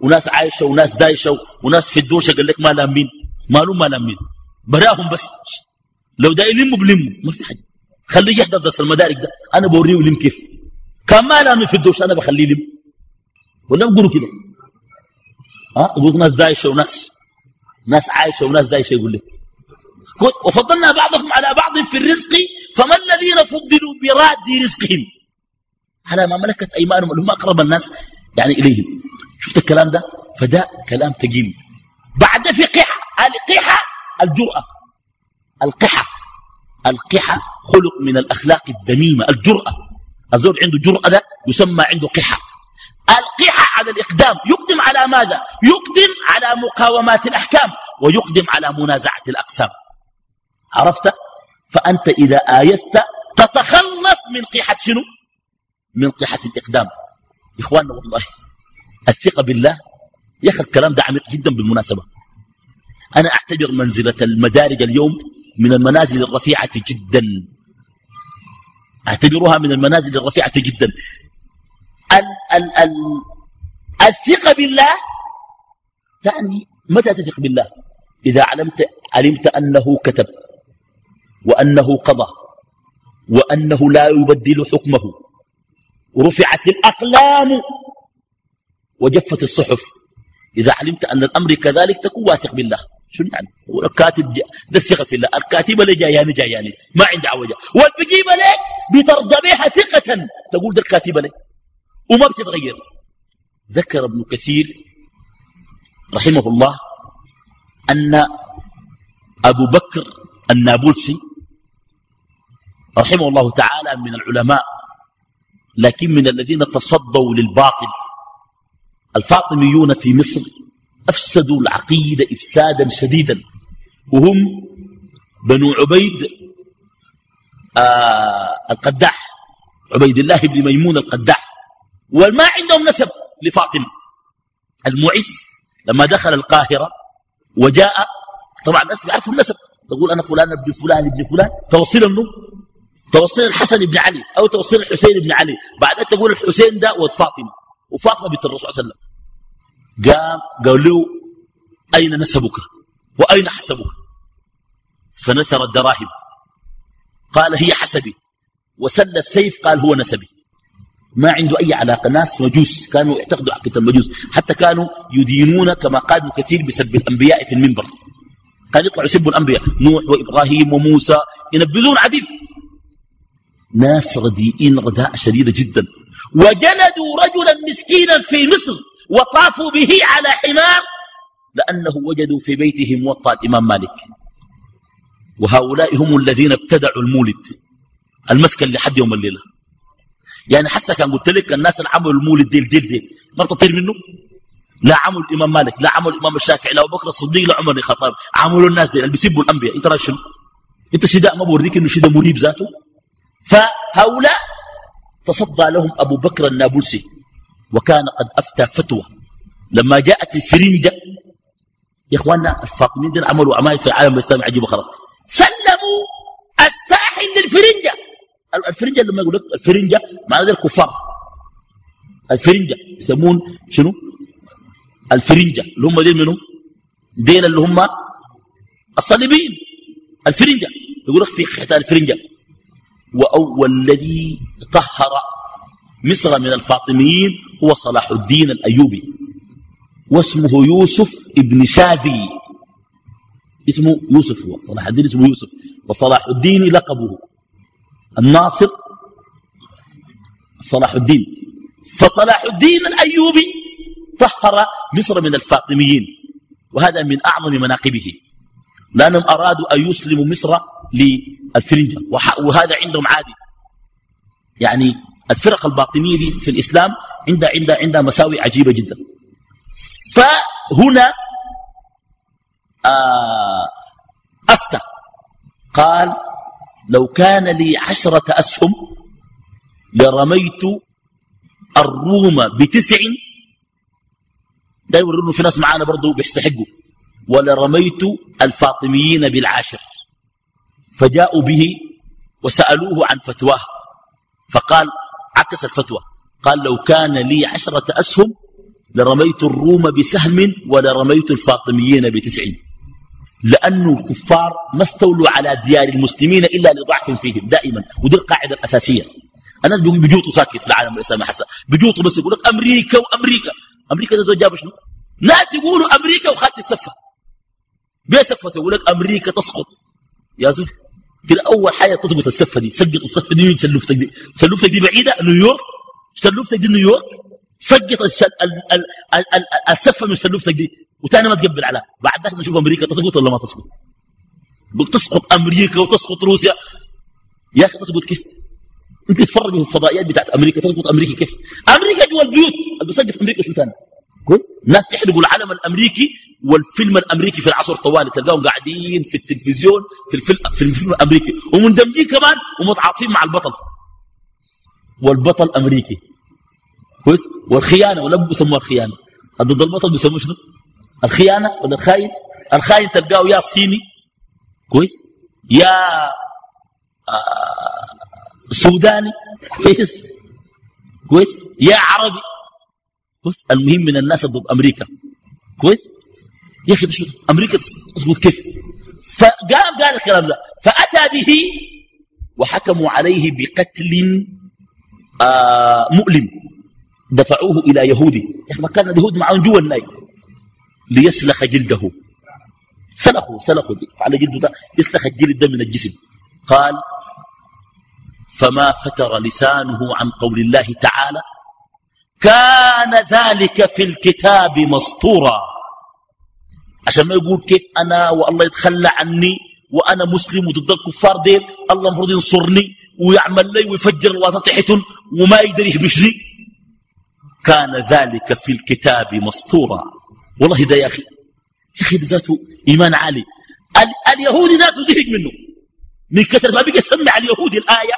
Speaker 1: وناس عايشة وناس دايشة وناس في الدوشة. قال لك ما لامين. مالهم ما لامين. براهم بس. لو دا يلموا بلموا ما في حاجة. خليه يحضر درس المدارك ده. أنا بوريه يلم كيف؟ كان ما لامي في الدوش أنا بخليه يلم. ولا بقولوا كده. يقول ناس دايشة وناس. ناس عايشة وناس دايشة يقول لك. وفضلنا بعضهم على بعض في الرزق فما الذين فضلوا براد رزقهم؟ على ما ملكت أيمانهم اللي هم أقرب الناس يعني إليهم. شفت الكلام ده؟ فده كلام ثقيل. بعد في قحة. القحة الجرأة. القحة. القحة خلق من الأخلاق الذميمة. الجرأة. الزول عنده جرأة ده يسمى عنده قحة. القحة على الإقدام. يقدم على ماذا؟ يقدم على مقاومات الأحكام ويقدم على منازعة الأقسام. عرفت؟ فأنت إذا آيست تتخلص من قحة شنو؟ من قحة الإقدام. إخواننا والله الثقة بالله يا أخي الكلام ده عميق جدا بالمناسبة. أنا أعتبر منزلة المدارج اليوم من المنازل الرفيعة جدا. أعتبرها من المنازل الرفيعة جدا. ال ال ال الثقة بالله تعني متى تثق بالله؟ إذا علمت, علمت أنه كتب وأنه قضى وأنه لا يبدل حكمه رفعت الأقلام وجفت الصحف. إذا علمت أن الأمر كذلك تكون واثق بالله. شنو يعني؟ الكاتب ده الثقة في الله. الكاتب اللي جاياني جاياني ما عندي عوجة. والبجيب لك بترضى بها ثقة. تقول ده الكاتب لك وما بتتغير ذكر ابن كثير رحمه الله أن أبو بكر النابلسي رحمه الله تعالى من العلماء لكن من الذين تصدوا للباطل. الفاطميون في مصر أفسدوا العقيدة إفسادا شديدا وهم بنو عبيد آه القداح عبيد الله بن ميمون القداح. وما عندهم نسب لفاطمة. المعز لما دخل القاهرة وجاء طبعا الناس بيعرفوا النسب تقول أنا فلان ابن فلان ابن فلان توصيل منه توصيل الحسن بن علي أو توصيل الحسين بن علي. بعدين تقول الحسين ده ود فاطمة. وفاطمة بنت الرسول صلى الله عليه وسلم. قام قال له أين نسبك؟ وأين حسبك؟ فنثر الدراهم. قال هي حسبي. وسل السيف قال هو نسبي. ما عنده أي علاقة. ناس مجوس كانوا يعتقدوا عقيدة المجوس حتى كانوا يدينون كما قال ابن كثير بسب الأنبياء في المنبر. كان يطلعوا يسبوا الأنبياء. نوح وإبراهيم وموسى ينبذون عديد. ناس رديئين رداء شديدة جدا. وجلدوا رجلا مسكينا في مصر وطافوا به على حمار لأنه وجدوا في بيته موطأ الإمام مالك. وهؤلاء هم الذين ابتدعوا المولد المسكن لحد يوم الليلة. يعني حتى كان قلت لك الناس اللي عملوا المولد ديل ديل ديل ما تطير منه؟ لا عمل الإمام مالك لا عمل الإمام الشافعي لا أبو بكر الصديق لا عمر الخطاب. عملوا الناس دي اللي بيسبوا الأنبياء. أنت شنو؟ أنت شداء ما بوريك إنه شداء مريب ذاته؟ فهؤلاء تصدى لهم أبو بكر النابلسي وكان قد أفتى فتوى. لما جاءت الفرنجة يا إخواننا الفاطميين عملوا عمايل في العالم الإسلامي عجيبة خلاص. سلموا الفرنجة لما يقول لك الفرنجة معنى الكفار. الفرنجة يسمون شنو؟ الفرنجة. اللي هم دين منهم دين اللي هم الصليبيين. الفرنجة. يقول لك في حتى الفرنجة. وأول الذي طهر مصر من الفاطميين هو صلاح الدين الأيوبي. واسمه يوسف ابن شاذي اسمه يوسف هو. صلاح الدين اسمه يوسف. وصلاح الدين لقبه. الناصر صلاح الدين. فصلاح الدين الأيوبي طهر مصر من الفاطميين وهذا من أعظم مناقبه. لأنهم أرادوا أن يسلموا مصر للفرنجة وهذا عندهم عادي. يعني الفرق الباطنية في الإسلام عندها عندها عندها مساوئ عجيبة جدا. فهنا آه أفتى قال لو كان لي عشرة أسهم لرميت الروم بتسع. ده يورونه في ناس معانا برضو بيستحقوا. ولرميت الفاطميين بالعاشر. فجاءوا به وسألوه عن فتواه فقال عكس الفتوى. قال لو كان لي عشرة أسهم لرميت الروم بسهم ولرميت الفاطميين بتسعين لأنه الكفار ما استولوا على ديار المسلمين إلا لضعف فيهم دائما. ودي القاعدة الأساسية. الناس بيجوطوا ساكت في العالم الإسلامي حسن. بيجوطوا بس يقول لك أمريكا وأمريكا. أمريكا ده جابوا شنو؟ ناس يقولوا أمريكا وخدت السفة بيسفة يقول لك أمريكا تسقط. يا زول كده أول حاجة تسقط السفة دي. سقط السفة دي من شلوفتك دي. شلوفتك دي بعيدة؟ نيويورك؟ شلوفتك دي نيويورك؟ سقط السفة من شلوفتك دي. وتاني ما تقبل عليها بعد ذلك نشوف أمريكا تسقط ولا ما تسقط. تسقط أمريكا وتسقط روسيا. يا أخي تسقط كيف؟ أنت تتفرجوا في الفضائيات بتاعت أمريكا. تسقط أمريكا كيف؟ أمريكا جوا البيوت. بيسقط أمريكا شو ثاني كويس ناس يحرقوا العلم الأمريكي والفيلم الأمريكي في العصر طوالي تلقاهم قاعدين في التلفزيون في الفيلم, في الفيلم الأمريكي. ومندمجين كمان ومتعاطفين مع البطل. والبطل أمريكي. كويس؟ والخيانة ولا بيسموها الخيانه ضد البطل بيسموه شنو؟ الخيانة ولا الخاين؟ الخاين تلقاه يا صيني كويس؟ يا آه سوداني كويس كويس؟ يا عربي كويس؟ المهم من الناس ضد أمريكا كويس؟ يا أخي أمريكا تسقط كيف؟ فقام قال الكلام ده فأتى به وحكموا عليه بقتل آه مؤلم. دفعوه إلى يهودي. ما كان اليهود معهم جوا الناي ليسلخ جلده. سلخوا سلخوا على جلده يسلخ الجلد من الجسم. قال فما فتر لسانه عن قول الله تعالى كان ذلك في الكتاب مسطورا. عشان ما يقول كيف أنا والله يتخلى عني وأنا مسلم وضد الكفار ديل الله المفروض ينصرني ويعمل لي ويفجر الواسطة تحتهم وما يقدر يخبشني كان ذلك في الكتاب مسطورا والله ده يا أخي يا أخي ذاته إيمان عالي. اليهودي ذاته زهق منه. من كثرة ما بقى يسمع اليهودي الآية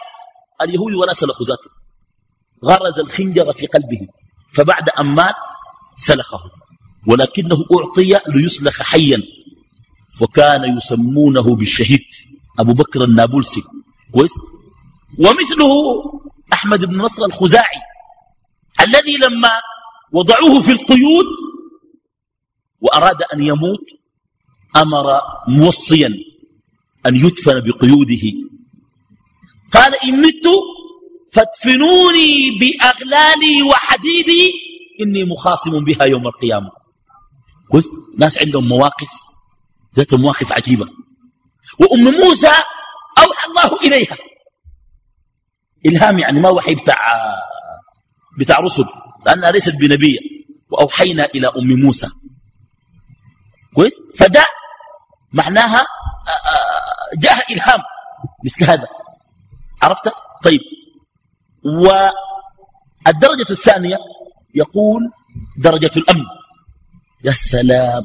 Speaker 1: اليهود ولا سلخ ذاته. غرز الخنجر في قلبه فبعد أن مات سلخه. ولكنه أعطي ليسلخ حيا. وكان يسمونه بالشهيد أبو بكر النابلسي. كويس؟ ومثله أحمد بن نصر الخزاعي. الذي لما وضعوه في القيود وأراد أن يموت أمر موصيا أن يدفن بقيوده. قال إن مت فادفنوني بأغلالي وحديدي إني مخاصم بها يوم القيامة. كويس ناس عندهم مواقف ذات مواقف عجيبة. وأم موسى أوحى الله إليها. إلهام يعني ما وحي بتاع بتاع رسل لأنها ليست بنبية وأوحينا إلى أم موسى. كويس؟ فده معناها آه، آه، جاء إلهام مثل هذا. عرفت؟ طيب. والدرجة الثانية يقول درجة الأمن. يا سلام.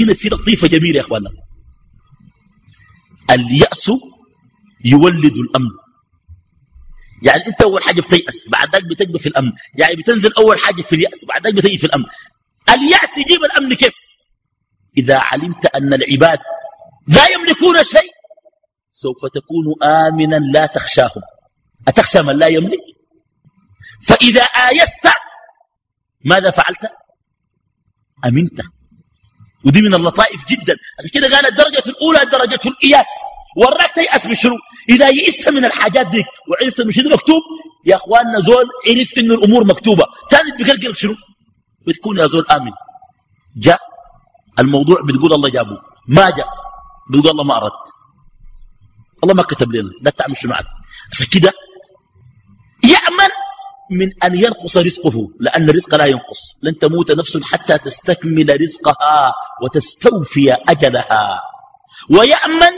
Speaker 1: هنا في لطيفة جميلة يا أخوانا اليأس يولد الأمن. يعني أنت أول حاجة بتيأس بعد ذلك بتجب في الأمن. يعني بتنزل أول حاجة في اليأس بعد ذلك بتجي في الأمن. اليأس يجيب الأمن كيف؟ إذا علمت أن العباد لا يملكون شيء سوف تكون آمنا لا تخشاهم. أتخشى من لا يملك؟ فإذا آيست ماذا فعلت؟ أمنت. ودي من اللطائف جدا. عشان كده قال الدرجة الأولى درجة الإياس. وراك تيأس بشنو إذا يئست من الحاجات دي وعرفت إنه شنو مكتوب؟ يا أخواننا زول عرف إنه الأمور مكتوبة. تاني بقلقل شنو؟ بتكون يا زول آمن. جاء الموضوع بتقول الله جابه. ما جاء. بتقول الله ما أرد الله ما كتب لنا. لا تعمل شنو معك. عشان كده يأمن من أن ينقص رزقه لأن الرزق لا ينقص. لن تموت نفس حتى تستكمل رزقها وتستوفي أجلها. ويأمن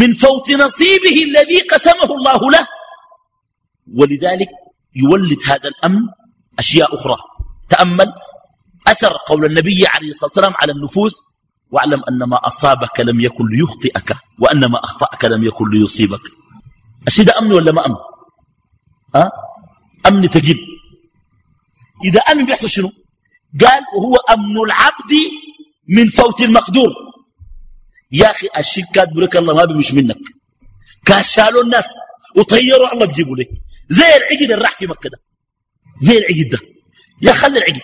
Speaker 1: من فوت نصيبه الذي قسمه الله له. ولذلك يولد هذا الأمن أشياء أخرى. تأمل أثر قول النبي عليه الصلاة والسلام على النفوس. واعلم أن ما أصابك لم يكن ليخطئك وأن ما أخطأك لم يكن ليصيبك. الشيء ده أمن ولا ما أمن؟ أه؟ أمن تجد إذا أمن بيحصل شنو؟ قال وهو أمن العبد من فوت المقدور. يا أخي الشيء كاتب لك الله ما بيمش منك. كان شالوا الناس وطيروا الله بيجيبوا لك. زي العقد اللي راح في مكة ده. زي العقد ده. يا خلي العقد.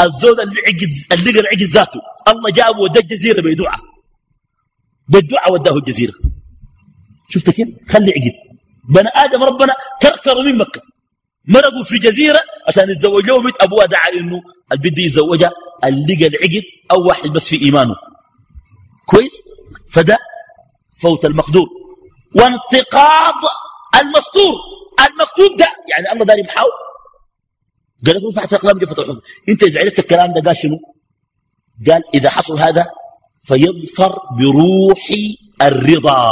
Speaker 1: الزول اللي عقد اللي لقى العقد ذاته. الله جابه ودى الجزيرة بدعاء بالدعاء وداه الجزيرة. شفت كيف؟ خلي عقد. بني آدم ربنا كركروا من مكة. مرقوا في جزيرة عشان يتزوجوا بيت أبوها دعا إنه البنت يتزوجها اللي لقى العقد أو واحد بس في إيمانه. كويس؟ فده فوت المقدور. وانتقاض المسطور المكتوب ده يعني الله داري بحاول قال لك رفعت أقلام جفت الحفظ. أنت إذا عرفت الكلام ده قال شنو؟ قال إذا حصل هذا فيظفر بروح الرضا.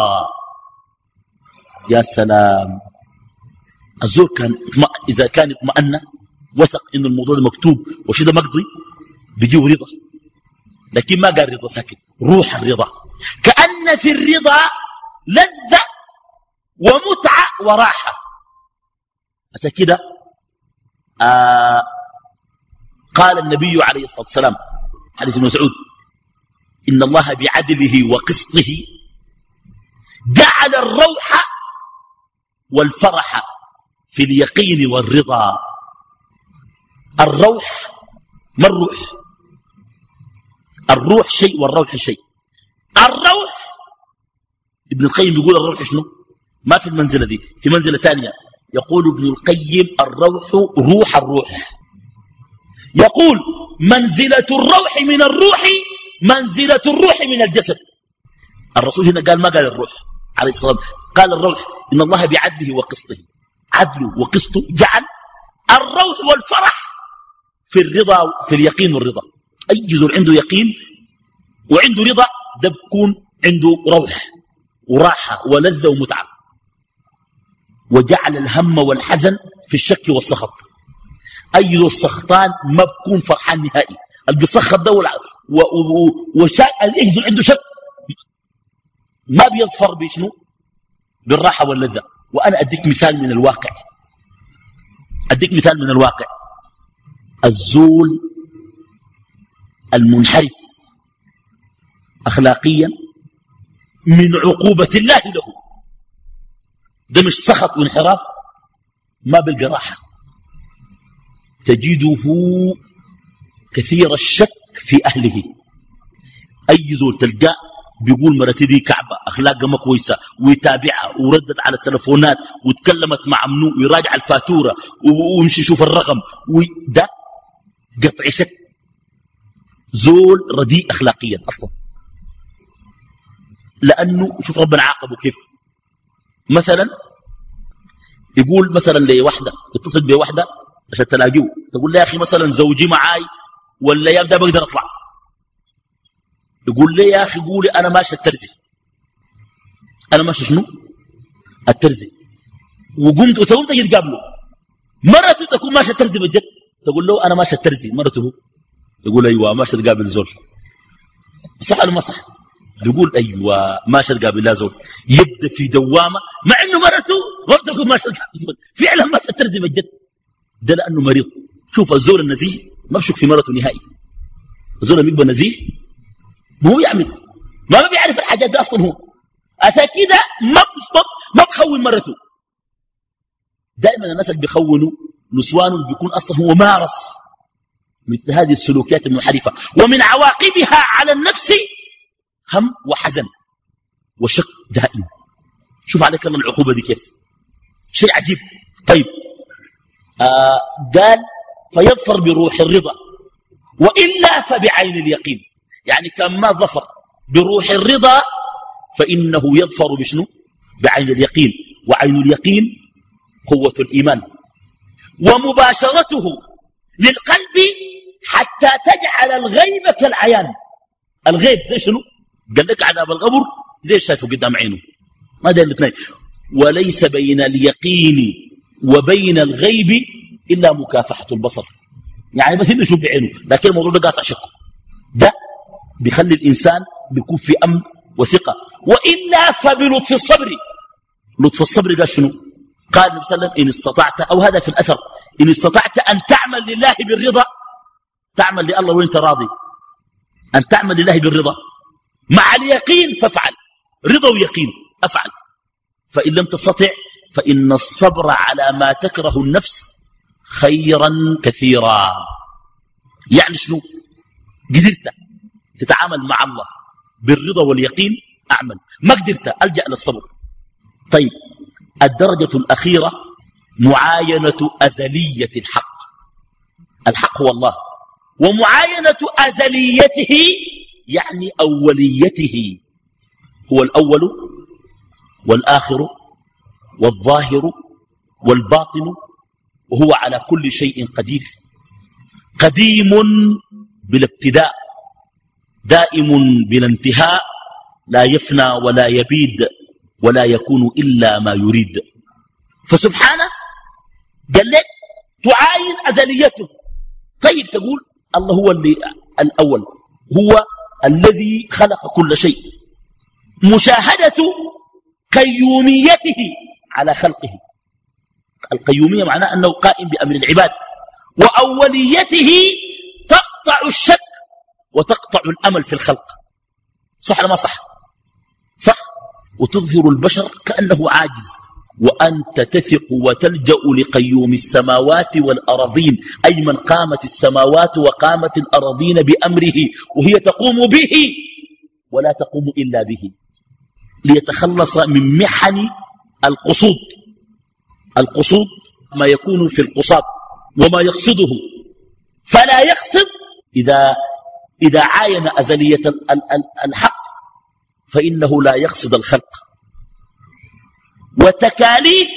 Speaker 1: يا سلام. الزور كان إذا كان اطمأن وثق إنه الموضوع ده مكتوب. وشي ده مقضي بيجيه رضا. لكن ما قال رضا ساكت روح الرضا. كأن في الرضا لذة ومتعة وراحة. عشان كده آه قال النبي عليه الصلاة والسلام حديث مسعود إن الله بعدله وقسطه جعل الروح والفرح في اليقين والرضا. الروح ما الروح؟ الروح شيء والروح شيء. الروح ابن القيم بيقول الروح شنو؟ ما في المنزلة دي في منزلة ثانية يقول ابن القيم الروح روح الروح. يقول منزلة الروح من الروح منزلة الروح من الجسد. الرسول هنا قال ما قال الروح؟ عليه الصلاة والسلام. قال الروح إن الله بعدله وقسطه. عدله وقسطه جعل الروح والفرح في الرضا في اليقين والرضا. أي جزء عنده يقين وعنده رضا ده بكون عنده روح وراحة ولذة ومتعة. وجعل الهم والحزن في الشك والسخط. أي السخطان ما بكون فرحان نهائي. اللي بيسخط ده اللي عنده شك. ما بيظفر بشنو؟ بالراحة واللذة. وأنا أديك مثال من الواقع. أديك مثال من الواقع. الزول المنحرف. أخلاقيا من عقوبة الله له. ده مش سخط وانحراف ما بلقى راحة تجده كثير الشك في أهله. أي زول تلقاه بيقول مرتي دي كعبة أخلاقها ما كويسة ويتابعها وردت على التلفونات وتكلمت مع منو ويراجع الفاتورة ويمشي يشوف الرقم وده قطع شك. زول رديء أخلاقيا أصلا. لأنه شوف ربنا عاقبه كيف؟ مثلا يقول مثلا لوحدة يتصل بوحدة عشان تلاقيه تقول له يا أخي مثلا زوجي معاي ولا يا ده بقدر أطلع. يقول لي يا أخي قولي أنا ماشي الترزي. أنا ماشي شنو؟ الترزي. وقمت وتقوم تجي تقابله. مرته تكون ماشي الترزي بجد؟ تقول له أنا ماشي الترزي. مرته يقول أيوة ماشي تقابل زول. صح ولا ما صح؟ يقول أيوة ماشي تقابل لا زول. يبدأ في دوامة مع إنه مرته ما بتكون ماشي تقابل فعلا ماشي الترزي بجد ده لأنه مريض. شوف الزول النزيه ما بشك في مرته نهائي. الزول بيبقى نزيه ما هو يعمل ما بيعرف الحاجات دي أصلا هو. عشان كده ما ما بخون مرته. دائما الناس اللي بيخونوا نسوان بيكون أصلا هو مارس مثل هذه السلوكيات المنحرفة. ومن عواقبها على النفس هم وحزن وشك دائم. شوف عليك الله العقوبة دي كيف. شيء عجيب. طيب. آه قال فيظفر بروح الرضا وإلا فبعين اليقين. يعني كان ما ظفر بروح الرضا فإنه يظفر بشنو؟ بعين اليقين. وعين اليقين قوة الإيمان. ومباشرته للقلب حتى تجعل الغيب كالعيان. الغيب زي شنو؟ قال لك عذاب القبر؟ زي شايفه قدام عينه. ما ده الاثنين وليس بين اليقين وبين الغيب إلا مكافحة البصر. يعني بس إنه يشوف بعينه لكن الموضوع ده قاطع شكه. ده بيخلي الإنسان بيكون في أمن وثقة. وإلا فبلطف الصبر. لطف الصبر قال شنو؟ قال النبي صلى الله عليه وسلم إن استطعت أو هذا في الأثر إن استطعت أن تعمل لله بالرضا تعمل لله وأنت راضي. أن تعمل لله بالرضا. مع اليقين فافعل. رضا ويقين أفعل. فإن لم تستطع فإن الصبر على ما تكره النفس خيرا كثيرا. يعني شنو؟ قدرت تتعامل مع الله بالرضا واليقين؟ أعمل. ما قدرت ألجأ للصبر طيب الدرجة الأخيرة معاينة أزلية الحق. الحق هو الله. ومعاينة أزليته يعني أوليته هو الأول والآخر والظاهر والباطن وهو على كل شيء قدير. قديم بلا ابتداء دائم بلا انتهاء لا يفنى ولا يبيد ولا يكون إلا ما يريد. فسبحانه قال لك تعاين أزليته. طيب تقول الله هو اللي الأول هو الذي خلق كل شيء. مشاهدة قيوميته على خلقه. القيومية معناه أنه قائم بأمر العباد. وأوليته تقطع الشك وتقطع الأمل في الخلق. صح ولا ما صح؟ صح. وتظهر البشر كأنه عاجز. وأنت تثق وتلجأ لقيوم السماوات والأرضين أي من قامت السماوات وقامت الأرضين بأمره وهي تقوم به ولا تقوم إلا به. ليتخلص من محن القصود. القصود ما يكون في القصاد وما يقصده. فلا يقصد إذا, إذا عاين أزلية الحق فإنه لا يقصد الخلق. وتكاليف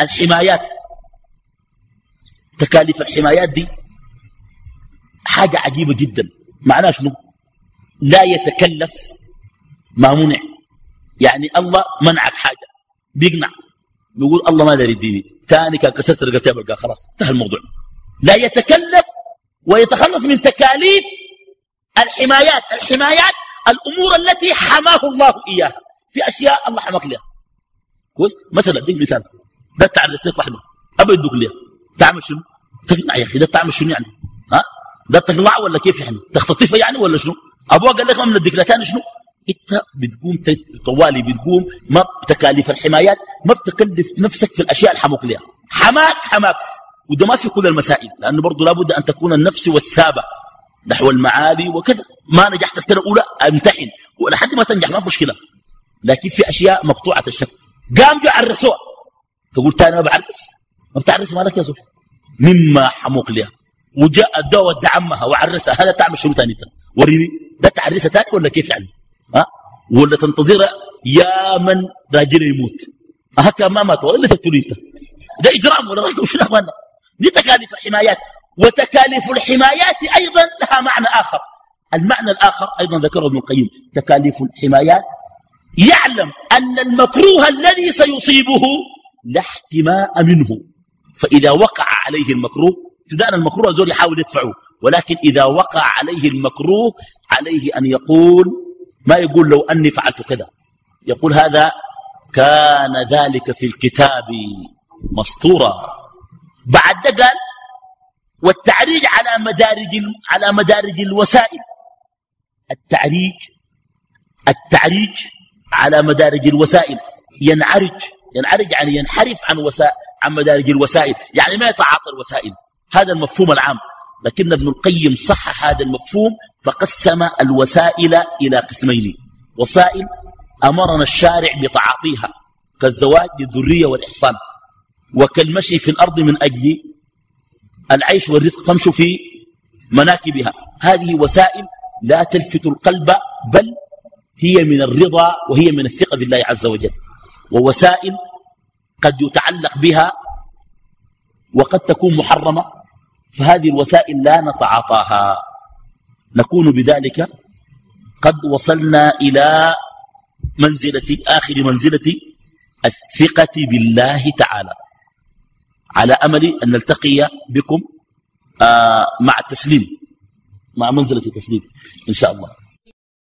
Speaker 1: الحمايات. تكاليف الحمايات دي حاجة عجيبة جدا. معناه شنو؟ لا يتكلف ما منع. يعني الله منعك حاجة. بيقنع. بيقول الله ما داري يديني ثاني كان كسرت رقبتي بلقى خلاص انتهى الموضوع. لا يتكلف ويتخلص من تكاليف الحمايات. الحمايات الأمور التي حماه الله إياها. في أشياء الله حماك لها. كويس مثلا أديك مثال. ده تعمل لسنك وحده ابى يدوك ليه؟ تعمل شنو؟ تقنع يا أخي ده تعمل شنو يعني؟ ها؟ ده تقلع ولا كيف يعني؟ تختطفها يعني ولا شنو؟ ابوها قال لك ما من لك شنو؟ أنت بتقوم طوالي بتقوم ما بتكاليف الحمايات ما بتكلف نفسك في الأشياء اللي حموك لها حماك حماك. وده ما في كل المسائل لأنه برضه لابد أن تكون النفس والثابة نحو المعالي وكذا. ما نجحت السنة الأولى أمتحن. ولحد ما تنجح ما في مشكلة. لكن في أشياء مقطوعة الشك. قام جو عرسوها تقول تاني ما بعرس ما بتعرس مالك يا زول. مما حموق لها وجاء الدواء ودع عمها وعرسها. هذا تعمل شنو ثاني وريني. ده تعرسها ثاني ولا كيف يعني؟ ها؟ ولا تنتظر يا من راجل يموت. هكا ما مات. ولا تقتل انت ده إجرام ولا غيره شنو اخوانا دي تكاليف الحمايات. وتكاليف الحمايات أيضا لها معنى آخر. المعنى الآخر أيضا ذكره ابن القيم. تكاليف الحمايات يعلم أن المكروه الذي سيصيبه لا احتماء منه. فإذا وقع عليه المكروه ابتداء المكروه زول يحاول يدفعه ولكن إذا وقع عليه المكروه عليه أن يقول ما يقول لو أني فعلت كذا. يقول هذا كان ذلك في الكتاب مسطورا. بعد قال والتعريج على مدارج على مدارج الوسائل. التعريج التعريج على مدارج الوسائل. ينعرج ينعرج يعني ينحرف عن وسائل عن مدارج الوسائل. يعني ما يتعاطى الوسائل. هذا المفهوم العام. لكن ابن القيم صح هذا المفهوم فقسم الوسائل إلى قسمين. وسائل أمرنا الشارع بتعاطيها كالزواج للذرية والإحصان. وكالمشي في الأرض من أجل العيش والرزق فامشوا في مناكبها. هذه وسائل لا تلفت القلب بل هي من الرضا وهي من الثقة بالله عز وجل. ووسائل قد يتعلق بها وقد تكون محرمة فهذه الوسائل لا نتعاطاها. نكون بذلك قد وصلنا إلى منزلة آخر منزلة الثقة بالله تعالى. على أمل أن نلتقي بكم آه مع التسليم مع منزلة التسليم إن شاء الله.